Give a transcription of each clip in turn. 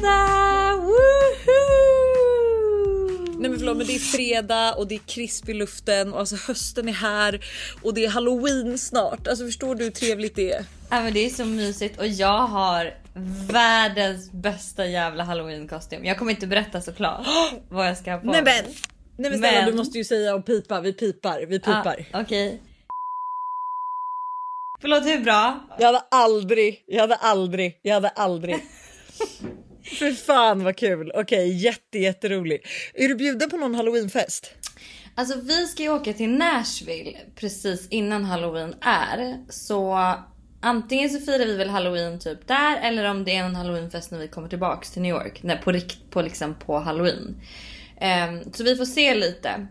Fredag! Woohoo! Nej men förlåt men det är fredag och det är krisp i luften och alltså hösten är här och det är halloween snart. Alltså förstår du hur trevligt det är? Ja men det är så mysigt och jag har världens bästa jävla halloween kostym. Jag kommer inte berätta såklart vad jag ska ha på Nej men! Nej men snälla Men- du måste ju säga och pipa, vi pipar, vi pipar. Ah, Okej. Förlåt hur bra? Jag hade aldrig, jag hade aldrig, jag hade aldrig. För fan vad kul. Okej, jätte jätteroligt. Är du bjuden på någon halloweenfest? Alltså vi ska ju åka till Nashville precis innan halloween är. Så antingen så firar vi väl halloween typ där eller om det är en halloweenfest när vi kommer tillbaks till New York. Nej, på, på, liksom på halloween. Um, så vi får se lite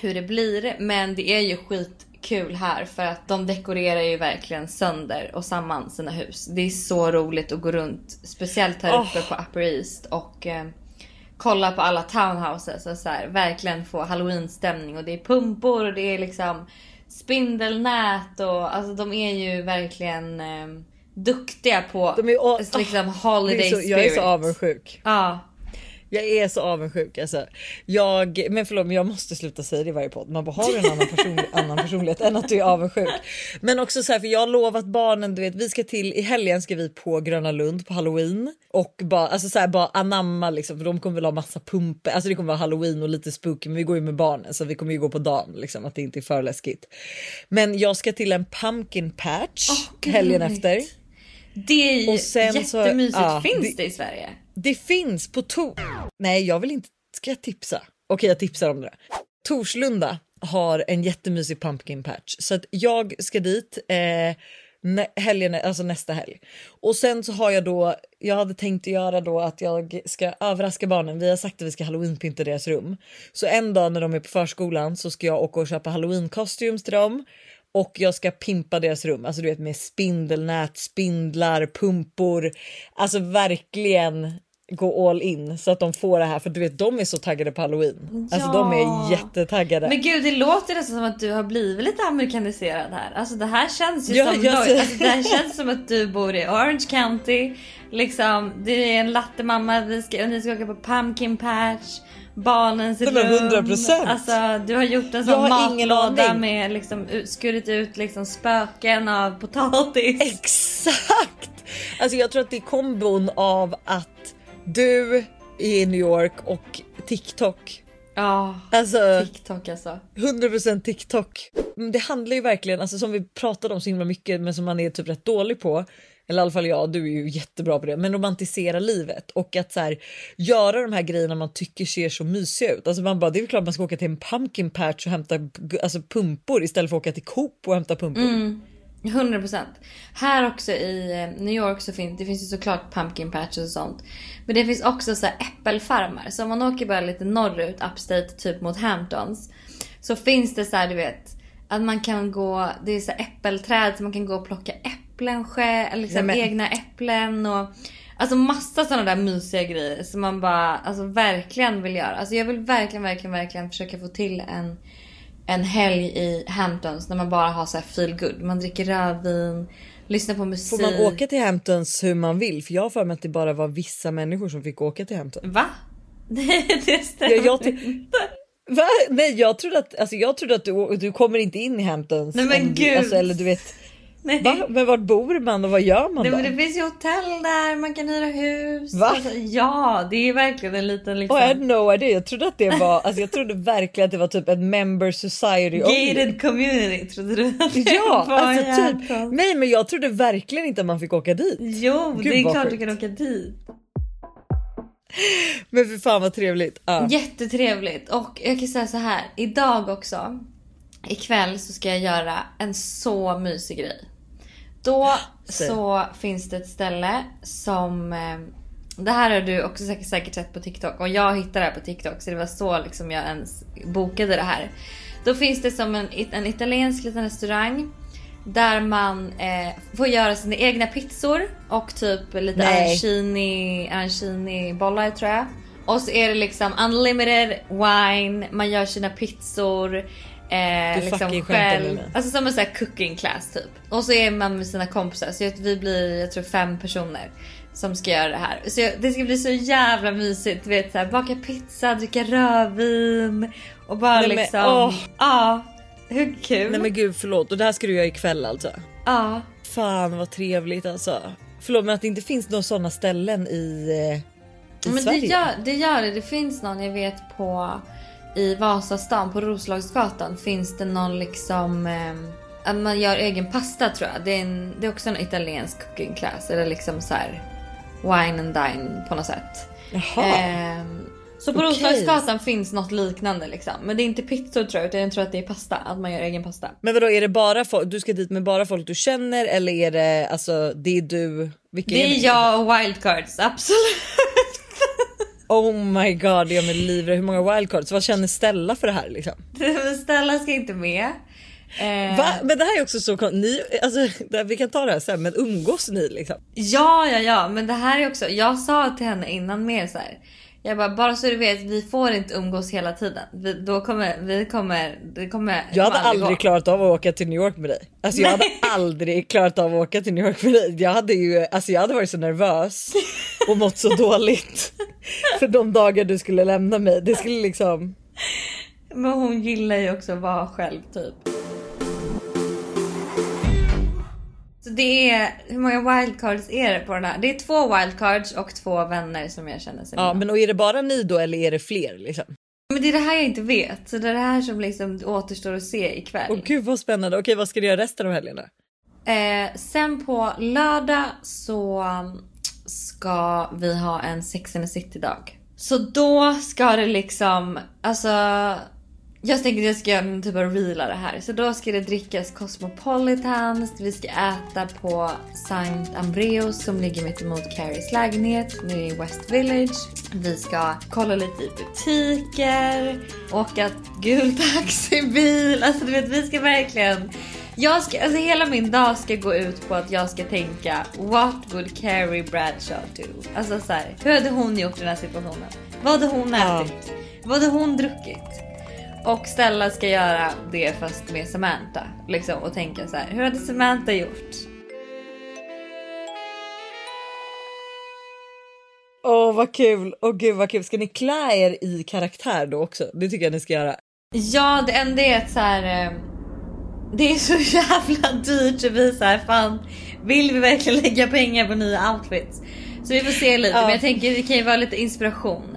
hur det blir. Men det är ju skit skitkul här för att de dekorerar ju verkligen sönder och samman sina hus. Det är så roligt att gå runt. Speciellt här uppe på Upper East och eh, kolla på alla townhouses och så här, verkligen få halloween-stämning. Och det är pumpor och det är liksom spindelnät och alltså de är ju verkligen eh, duktiga på De är, åh, liksom det holiday så, jag är så spirit. avundsjuk. Ja. Jag är så avundsjuk alltså. Jag, men förlåt men jag måste sluta säga det i varje podd. Man bara har en annan, person, annan personlighet än att du är avundsjuk. Men också så här för jag har lovat barnen, du vet vi ska till i helgen ska vi på Gröna Lund på halloween och bara alltså så här, bara anamma liksom för de kommer väl ha massa pumper. Alltså det kommer vara halloween och lite spooky men vi går ju med barnen så vi kommer ju gå på dagen liksom att det inte är för läskigt. Men jag ska till en pumpkin patch gud, helgen efter. Det är ju sen så- jättemysigt. ja, Finns det- det i Sverige? Det finns på Tor... Nej, jag vill inte... Ska jag tipsa? Okej, jag tipsar om det. Torslunda har en jättemysig pumpkin patch så att jag ska dit eh, nä- helgen, alltså nästa helg. Och sen så har jag då. Jag hade tänkt göra då att jag ska överraska barnen. Vi har sagt att vi ska halloweenpynta deras rum, så en dag när de är på förskolan så ska jag åka och köpa halloween costumes till dem och jag ska pimpa deras rum, alltså du vet med spindelnät, spindlar, pumpor. Alltså verkligen gå all in så att de får det här för du vet de är så taggade på halloween. Alltså de är Ja. jättetaggade. Men gud det låter nästan som att du har blivit lite amerikaniserad här. Alltså det här känns ju Ja, som alltså, det här känns som att du bor i Orange County. Liksom, du är en lattemamma, vi ska, ni ska åka på pumpkin patch. Barnens rum. 100%. Alltså du har gjort en sån matlåda med liksom skurit ut liksom spöken av potatis. Exakt! Alltså jag tror att det är kombon av att du är i New York och TikTok. Ja, Alltså TikTok alltså. 100% TikTok. Men Det handlar ju verkligen, alltså som vi pratade om så himla mycket men som man är typ rätt dålig på. Eller i alla fall jag, du är ju jättebra på det. Men romantisera livet och att så här, göra de här grejerna man tycker ser så mysiga ut. Alltså man bara, det är klart man ska åka till en pumpkin patch och hämta alltså, pumpor istället för att åka till Coop och hämta pumpor. 100%. Här också i eh, New York så finns det finns ju såklart pumpkin patches och sånt. Men det finns också så här äppelfarmar. Så om man åker bara lite norrut, upstate, typ mot Hamptons. Så finns det så här, du vet, att man kan gå, det är så äppelträd så man kan gå och plocka äpplen själv, liksom Nej, men- egna äpplen och Alltså massa sådana där mysiga grejer som man bara alltså verkligen vill göra. Alltså jag vill verkligen, verkligen, verkligen försöka få till en en helg i Hamptons när man bara har så här feel good. Man dricker rödvin, lyssnar på musik. Får man åka till Hamptons hur man vill? För jag har för mig att det bara var vissa människor som fick åka till Hamptons. Va? Det, det stämmer Ja, jag inte. Va? Nej jag trodde att, alltså jag trodde att du, du kommer inte in i Hamptons. Nej, men du- gud. Alltså, eller du vet, Nej. va? Men vart bor man och vad gör man Nej, då? men det finns ju hotell där, man kan hyra hus. Va? Alltså, ja, det är verkligen en liten liksom... Oh, I had no idea. Jag trodde att det var, alltså jag trodde verkligen att det var typ ett member society only. Gated community trodde du att det Ja, var alltså typ. Nej, men jag trodde verkligen inte att man fick åka dit. Jo, Gud, det är klart sjukt. du kan åka dit. Men för fan vad trevligt. Ja. Jättetrevligt och jag kan säga så här idag också. Ikväll så ska jag göra en så mysig grej. Då så finns det ett ställe som... Eh, det här har du också säkert, säkert sett på TikTok och jag hittade det här på TikTok så det var så liksom jag ens bokade det här. Då finns det som en, en italiensk liten restaurang där man eh, får göra sina egna pizzor och typ lite arancini, arancini bollar tror jag. Och så är det liksom unlimited wine, man gör sina pizzor. Eh, Du liksom själv. Alltså som en sån här cooking class typ. Och så är man med sina kompisar så vi blir jag tror fem personer som ska göra det här. Så jag, det ska bli så jävla mysigt. Du vet så här, baka pizza, dricka rödvin och bara Nej, men, liksom. åh. Ja. Hur kul? Nej men gud förlåt och det här ska du göra ikväll alltså. Ja. Fan vad trevligt alltså. Förlåt men att det inte finns några sådana ställen i, eh, i Men det Sverige. gör, det gör det. Det finns någon jag vet på i Vasastan på Roslagsgatan finns det någon liksom eh, man gör egen pasta tror jag. Det är, en, det är också en italiensk cooking class eller liksom så här wine and dine på något sätt. Jaha. Ehm, så på Okej. Roslagsgatan finns något liknande liksom. Men det är inte pizzor tror jag utan jag tror att det är pasta. Att man gör egen pasta. Men vadå är det bara folk, du ska dit med bara folk du känner eller är det alltså det är du? Vilka Det är ni? jag och wildcards, absolut. Oh my god jag är livrädd. Hur många wildcards? Vad känner Stella för det här liksom? Stella ska inte med. Eh, Va? Men det här är också så ni, alltså, Vi kan ta det här sen men umgås ni liksom? Ja, ja, ja, men det här är också. Jag sa till henne innan mer så här. Jag bara, bara så du vet, vi får inte umgås hela tiden. Vi, då kommer, vi kommer, det kommer. Jag hade aldrig gå. klarat av att åka till New York med dig. Alltså jag hade aldrig klarat av att åka till New York med dig. Jag hade ju, alltså jag hade varit så nervös och mått så dåligt för de dagar du skulle lämna mig. Det skulle liksom. Men hon gillar ju också att vara själv typ. Så det är, hur många wildcards är det på den här? Det är två wildcards och två vänner som jag känner sig Ja, med. men och är det bara ni då eller är det fler liksom? Men det är det här jag inte vet. Så det är det här som liksom återstår att se ikväll. Åh gud vad spännande. Okej, vad ska du göra resten av helgen då? Eh, sen på lördag så ska vi ha en Sex and the City dag. Så då ska det liksom, alltså jag tänker att jag ska göra en typ av reela det här. Så då ska det drickas Cosmopolitans, vi ska äta på Sankt Ambreus som ligger mitt emot Carries lägenhet nere i West Village. Vi ska kolla lite i butiker, åka gul taxibil. Alltså du vet vi ska verkligen jag ska, alltså hela min dag ska gå ut på att jag ska tänka What would Carrie Bradshaw do? Alltså så här, hur hade hon gjort i den här situationen? Vad hade hon Ja. ätit? Vad hade hon druckit? Och Stella ska göra det fast med Samantha. Liksom, och tänka så här, hur hade Samantha gjort? Åh vad kul. Åh gud vad kul. Ska ni klä er i karaktär då också? Det tycker jag ni ska göra. Ja, det enda är att så här. Det är så jävla dyrt så vi så här, fan vill vi verkligen lägga pengar på nya outfits? Så vi får se lite, Ja. men jag tänker det kan ju vara lite inspiration.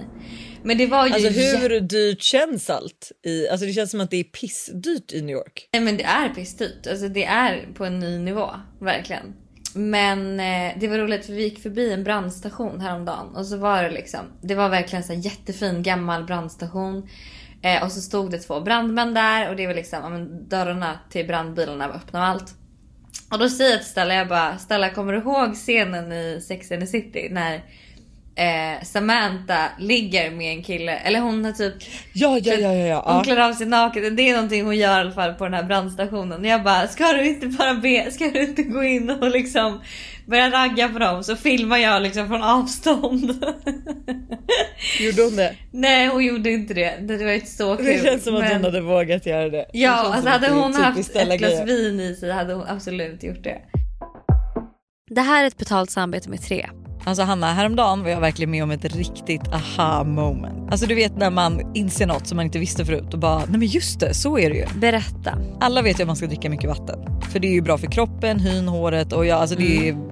Men det var ju Alltså hur dyrt känns allt? I, alltså det känns som att det är pissdyrt i New York. Nej men det är pissdyrt. Alltså det är på en ny nivå. Verkligen. Men eh, det var roligt för vi gick förbi en brandstation häromdagen. Och så var det liksom. Det var verkligen så här jättefin gammal brandstation. Eh, och så stod det två brandmän där. Och det var liksom, ja, men dörrarna till brandbilarna var öppna och allt. Och då säger jag till Stella, jag bara Stella kommer du ihåg scenen i Sex and the City? När eh, Samantha ligger med en kille. Eller hon har typ Ja, ja, ja, ja. ja. hon klär av sig naken. Det är någonting hon gör i alla fall på den här brandstationen. Jag bara, ska du inte bara be, ska du inte gå in och liksom börja ragga på dem? Så filmar jag liksom från avstånd. Gjorde hon det? Nej hon gjorde inte det. Det var inte så kul. Det känns som att men- hon hade vågat göra det. Det Ja, känns som alltså att hade det hon haft ett glas vin i sig hade hon absolut gjort det. Det här är ett betalt samarbete med Tre. Alltså Hanna, häromdagen var jag verkligen med om ett riktigt aha moment. Alltså du vet när man inser något som man inte visste förut och bara, nej men just det, så är det ju. Berätta. Alla vet ju att man ska dricka mycket vatten. För det är ju bra för kroppen, hyn, håret och ja, alltså det är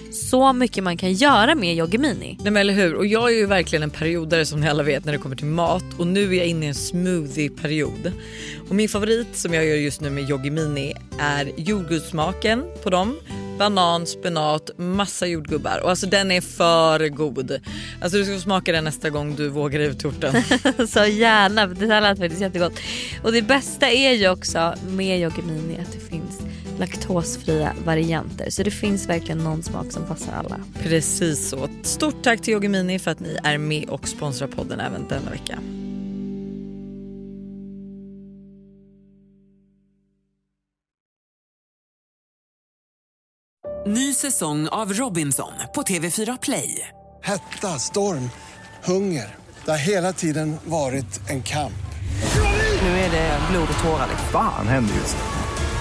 så mycket man kan göra med Yoggi Mini. Nej men eller hur och jag är ju verkligen en periodare som ni alla vet när det kommer till mat och nu är jag inne i en smoothie-period. Och min favorit som jag gör just nu med Yoggi Mini är jordgubbssmaken på dem. Banan, spenat, massa jordgubbar och alltså den är för god. Alltså du ska få smaka den nästa gång du vågar ut torten. så gärna, det här lät faktiskt jättegott. Och det bästa är ju också med Yoggi Mini att det laktosfria varianter. Så det finns verkligen någon smak som passar alla. Precis så. Stort tack till Yoggi Mini för att ni är med och sponsrar podden även denna vecka. Ny säsong av Robinson på TV4 Play. Hetta, storm, hunger. Det har hela tiden varit en kamp. Nu är det blod och tårar. Fan händer just nu.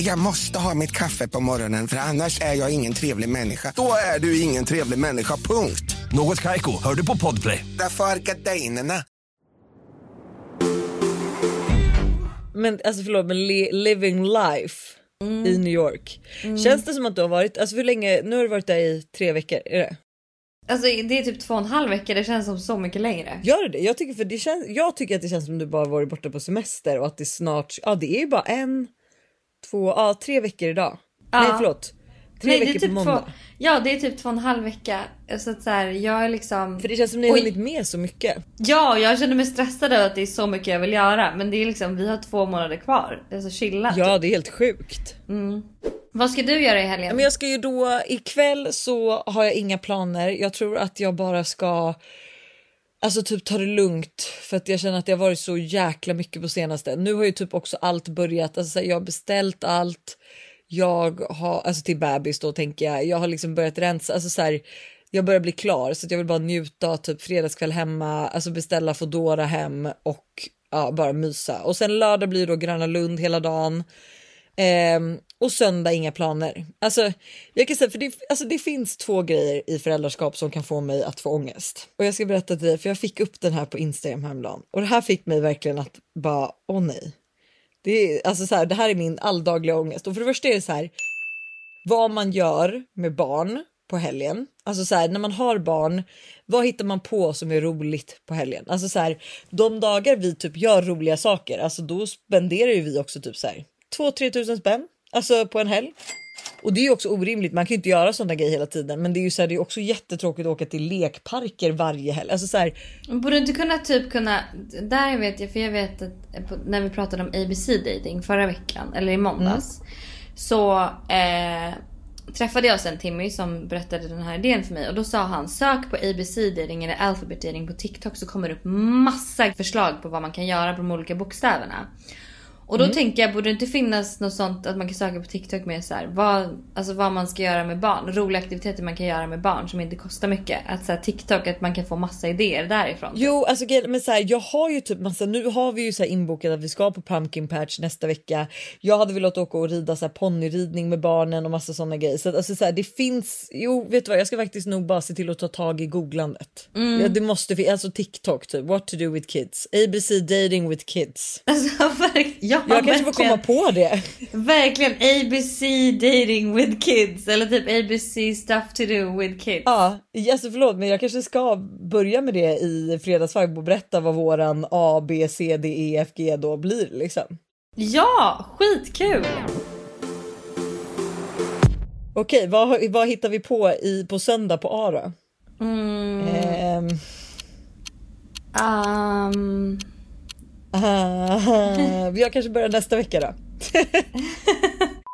Jag måste ha mitt kaffe på morgonen för annars är jag ingen trevlig människa. Då är du ingen trevlig människa, punkt. Något Kaiko, hör du på Podplay. Därför är gardinerna. Men alltså förlåt men li- living life i New York. Känns det som att du har varit, alltså hur länge, nu har du varit där i tre veckor, är det? Alltså det är typ två och en halv vecka, det känns som så mycket längre. Gör det det? Jag tycker, för det känns, jag tycker att det känns som du bara varit borta på semester och att det snart, ja det är ju bara en, två, ja tre veckor idag. Ja. Nej förlåt. Tre Nej, veckor typ på måndag. Två, ja det är typ två och en halv vecka. Så att så här, jag är liksom... För det känns som ni har hunnit med så mycket. Ja, jag känner mig stressad över att det är så mycket jag vill göra. Men det är liksom, vi har två månader kvar. Det är så chillat. Ja det är helt sjukt. Vad ska du göra i helgen? Men jag ska ju då ikväll så har jag inga planer. Jag tror att jag bara ska Alltså typ ta det lugnt för att jag känner att det har varit så jäkla mycket på senaste. Nu har ju typ också allt börjat. Alltså jag har beställt allt. Jag har alltså till bebis då tänker jag. Jag har liksom börjat rensa. Alltså så här, jag börjar bli klar så att jag vill bara njuta typ fredagskväll hemma. Alltså beställa Foodora hem och ja, bara mysa. Och sen lördag blir då Gröna Lund hela dagen. Ehm, och söndag inga planer. Alltså, jag kan säga, för det, alltså, det finns två grejer i föräldraskap som kan få mig att få ångest. Och jag ska berätta till dig, för jag fick upp den här på Instagram häromdagen. Och det här fick mig verkligen att bara, åh nej. Det, är, alltså, så här, det här är min alldagliga ångest. Och för det första är det så här, vad man gör med barn på helgen. Alltså så här, när man har barn, vad hittar man på som är roligt på helgen? Alltså så här, de dagar vi typ gör roliga saker, alltså då spenderar ju vi också typ så här 2-3 tusen spänn alltså på en helg. Och det är ju också orimligt. Man kan ju inte göra sådana grejer hela tiden, men det är ju så här, det är också jättetråkigt att åka till lekparker varje helg. Alltså så här, Borde inte kunna typ kunna, där vet jag, för jag vet att när vi pratade om ABC dating förra veckan, eller i måndags. Så eh, träffade jag sen Timmy som berättade den här idén för mig och då sa han sök på ABC dating eller alphabet dating på TikTok så kommer det upp massa förslag på vad man kan göra på de olika bokstäverna. Och då Mm. tänker jag, borde det inte finnas något sånt att man kan söka på TikTok med så här, vad, alltså vad man ska göra med barn. Roliga aktiviteter man kan göra med barn som inte kostar mycket. Att så här, TikTok, att man kan få massa idéer därifrån. Jo, alltså men så här, jag har ju typ massa, nu har vi ju så här inbokat att vi ska på pumpkin patch nästa vecka. Jag hade velat åka och rida så här ponnyridning med barnen och massa sådana grejer. Så att, alltså så här, det finns, jo vet du vad, jag ska faktiskt nog bara se till att ta tag i googlandet. Mm. Ja, det måste finnas, alltså TikTok typ, what to do with kids, ABC dating with kids. Alltså, verk- ja, Jag kanske får komma på det. Verkligen ABC dating with kids. Eller typ ABC stuff to do with kids. Ja, alltså förlåt men jag kanske ska börja med det i fredagsvibe och berätta vad våran A, B, C, D, E, F, G då blir liksom. Ja, skitkul! Okej, vad, vad hittar vi på i, på söndag på A då? Mm. Ehm, Um, ah, jag kanske börjar nästa vecka då.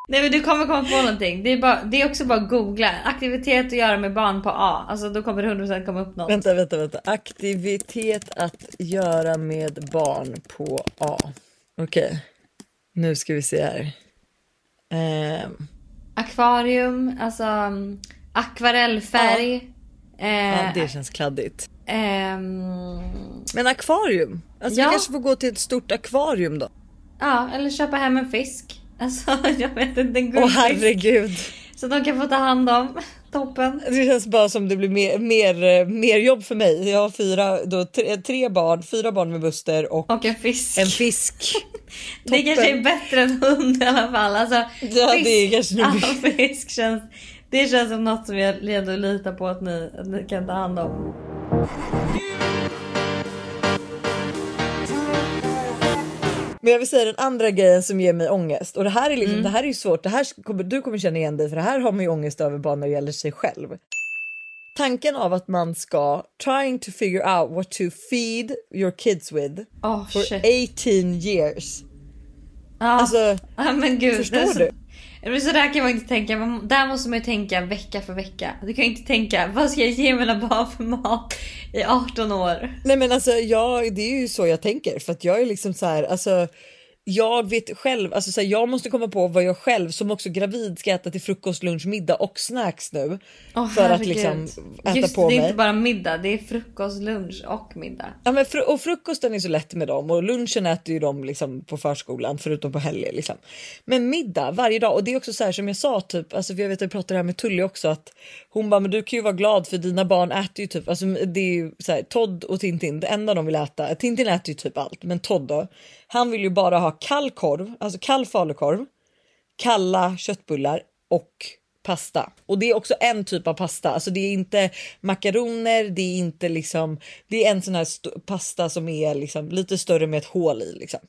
nej men du kommer komma på någonting. Det är, bara, det är också bara att googla. Aktivitet att göra med barn på A. Alltså då kommer det 100% komma upp något. Vänta, vänta, vänta. Aktivitet att göra med barn på A. Okej, nu ska vi se här. Ehm, Akvarium, alltså um, akvarellfärg. ja, Eh, det känns kladdigt. ehm, Men akvarium? Alltså Ja. vi kanske får gå till ett stort akvarium då? ja, eller köpa hem en fisk. Alltså jag vet inte, en Åh guldfisk. herregud. Så de kan få ta hand om. Toppen. Det känns bara som det blir mer, mer, eh, mer jobb för mig. Jag har fyra, då, tre, tre barn, fyra barn med Buster och, Och en fisk. en fisk. Det kanske är bättre än hund i alla fall. Alltså, Ja, det är kanske ja, fisk känns, det känns som något som jag ändå litar på att ni, att ni kan ta hand om. Men jag vill säga den andra grejen som ger mig ångest och det här är Mm. liksom, det här är ju svårt. Det här du kommer känna igen dig för det här har man ju ångest över bara när det gäller sig själv. Tanken av att man ska trying to figure out what to feed your kids with Oh, for shit. 18 years. Ja, Alltså, ja, men gud. förstår så, du? Men så där kan man inte tänka. Man, där måste man ju tänka vecka för vecka. Du kan ju inte tänka vad ska jag ge mina barn för mat i 18 år. Nej men alltså jag, det är ju så jag tänker för att jag är liksom så här, alltså jag vet själv, alltså så här, jag måste komma på vad jag själv som också gravid ska äta till frukost, lunch, middag och snacks nu. Åh, för att herregud. liksom äta Just, på det är mig. inte bara middag, det är frukost, lunch och middag. Ja, men fru- och frukosten är så lätt med dem och lunchen äter ju de liksom på förskolan förutom på helger. Liksom. Men middag varje dag och det är också så här som jag sa typ, alltså för jag vet att jag pratade det här med Tully också att hon bara men du kan ju vara glad för dina barn äter ju typ, alltså det är ju så här, Todd och Tintin, det enda de vill äta, Tintin äter ju typ allt men Todd då, han vill ju bara ha kall korv, alltså kall falukorv, kalla köttbullar och pasta. Och det är också en typ av pasta. Alltså det är inte makaroner, det är inte liksom, det är en sån här st- pasta som är liksom lite större med ett hål i liksom.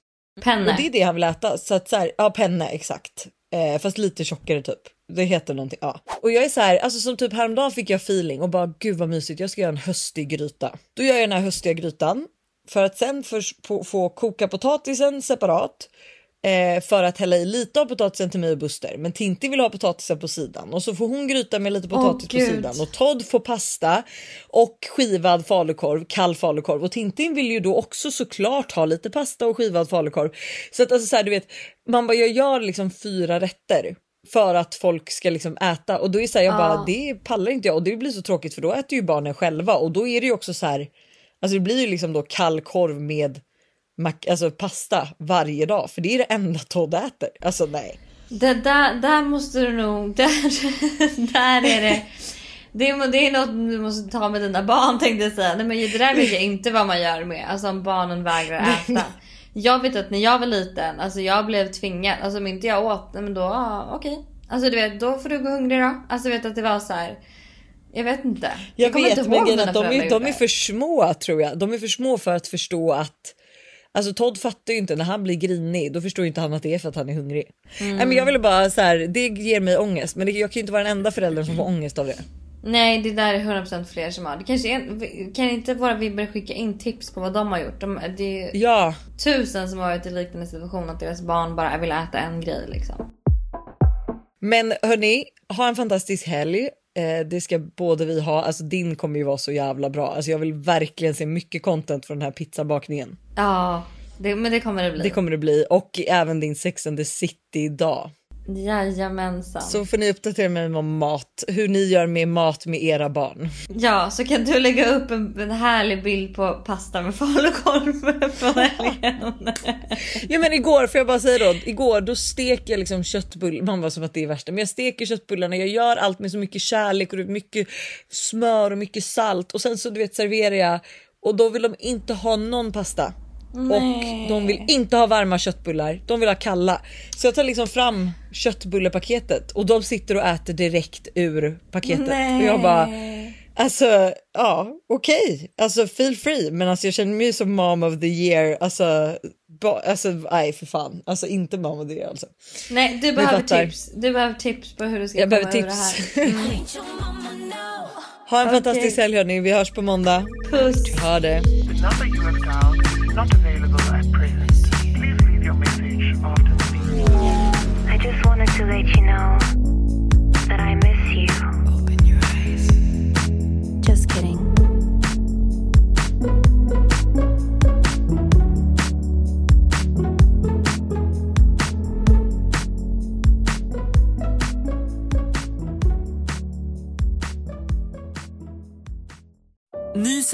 Penne. Och det är det han vill äta. Så att så här, ja penne exakt. Eh, fast lite tjockare typ. Det heter någonting. Ja. Och jag är så här, alltså som typ häromdagen fick jag feeling och bara gud vad mysigt. Jag ska göra en höstig gryta. Då gör jag den här höstiga grytan för att sen först få, koka potatisen separat. Eh, för att hälla i lite av potatisen till mig och Buster. Men Tintin vill ha potatisen på sidan och så får hon gryta med lite potatis på Gud. sidan och Todd får pasta och skivad falukorv, kall falukorv och Tintin vill ju då också såklart ha lite pasta och skivad falukorv. Så att alltså så här, du vet, man bara jag gör liksom fyra rätter för att folk ska liksom äta och då är det så här, jag bara det pallar inte jag och det blir så tråkigt för då äter ju barnen själva och då är det ju också så här. Alltså det blir ju liksom då kall korv med alltså pasta varje dag för det är det enda Todd äter. Alltså nej. Det där, där måste du nog... Där, där är det... Det är, det är något du måste ta med dina barn tänkte jag säga. Nej men det där vet jag inte vad man gör med. Alltså om barnen vägrar äta. Jag vet att när jag var liten, alltså jag blev tvingad. Alltså om inte jag åt, men då, ja, okej. Alltså du vet, då får du gå hungrig då. Alltså vet att det var så här. Jag vet inte. Jag, kommer vet inte men ihåg grejen vad att de, mina är, de är för små tror jag. De är för små för att förstå att Alltså Todd fattar ju inte när han blir grinig, då förstår inte han att det är för att han är hungrig. Mm. Nej, men jag ville bara så här, det ger mig ångest, men det, jag kan ju inte vara den enda föräldern som får ångest av det. Nej det där är 100% fler som har. Det kanske är, kan inte våra vibbare skicka in tips på vad de har gjort? De, det är Ja, tusen som har varit i liknande situation att deras barn bara vill äta en grej liksom. men hörni, ha en fantastisk helg. Eh, det ska både vi ha, alltså din kommer ju vara så jävla bra. Alltså jag vill verkligen se mycket content från den här pizzabakningen. Ja, Det, men det kommer det bli. Det kommer det bli och även din Sex and the City-dag. Jajamensan. Så får ni uppdatera mig om mat, hur ni gör med mat med era barn. Ja, så kan du lägga upp en, en härlig bild på pasta med falukorv från helgen. Ja men igår, får jag bara säga då, igår då steker jag liksom köttbullar, man var som att det är värsta, men jag steker köttbullarna, jag gör allt med så mycket kärlek och mycket smör och mycket salt och sen så du vet serverar jag och då vill de inte ha någon pasta. Och de vill inte ha varma köttbullar, de vill ha kalla. Så jag tar liksom fram köttbullepaketet och de sitter och äter direkt ur paketet. Nej. Och jag bara, alltså ja okej, alltså feel free. Men alltså jag känner mig som mom of the year, alltså, ba, alltså nej för fan, alltså inte mom of the year alltså. Nej, du behöver tips. Du behöver tips på hur du ska Jag komma behöver över tips. det här. Mm. Ha en Okej. fantastisk helg hörni, vi hörs på måndag. Puss. Ha det. Not available at present. Please leave your message after the beep. I just wanted to let you know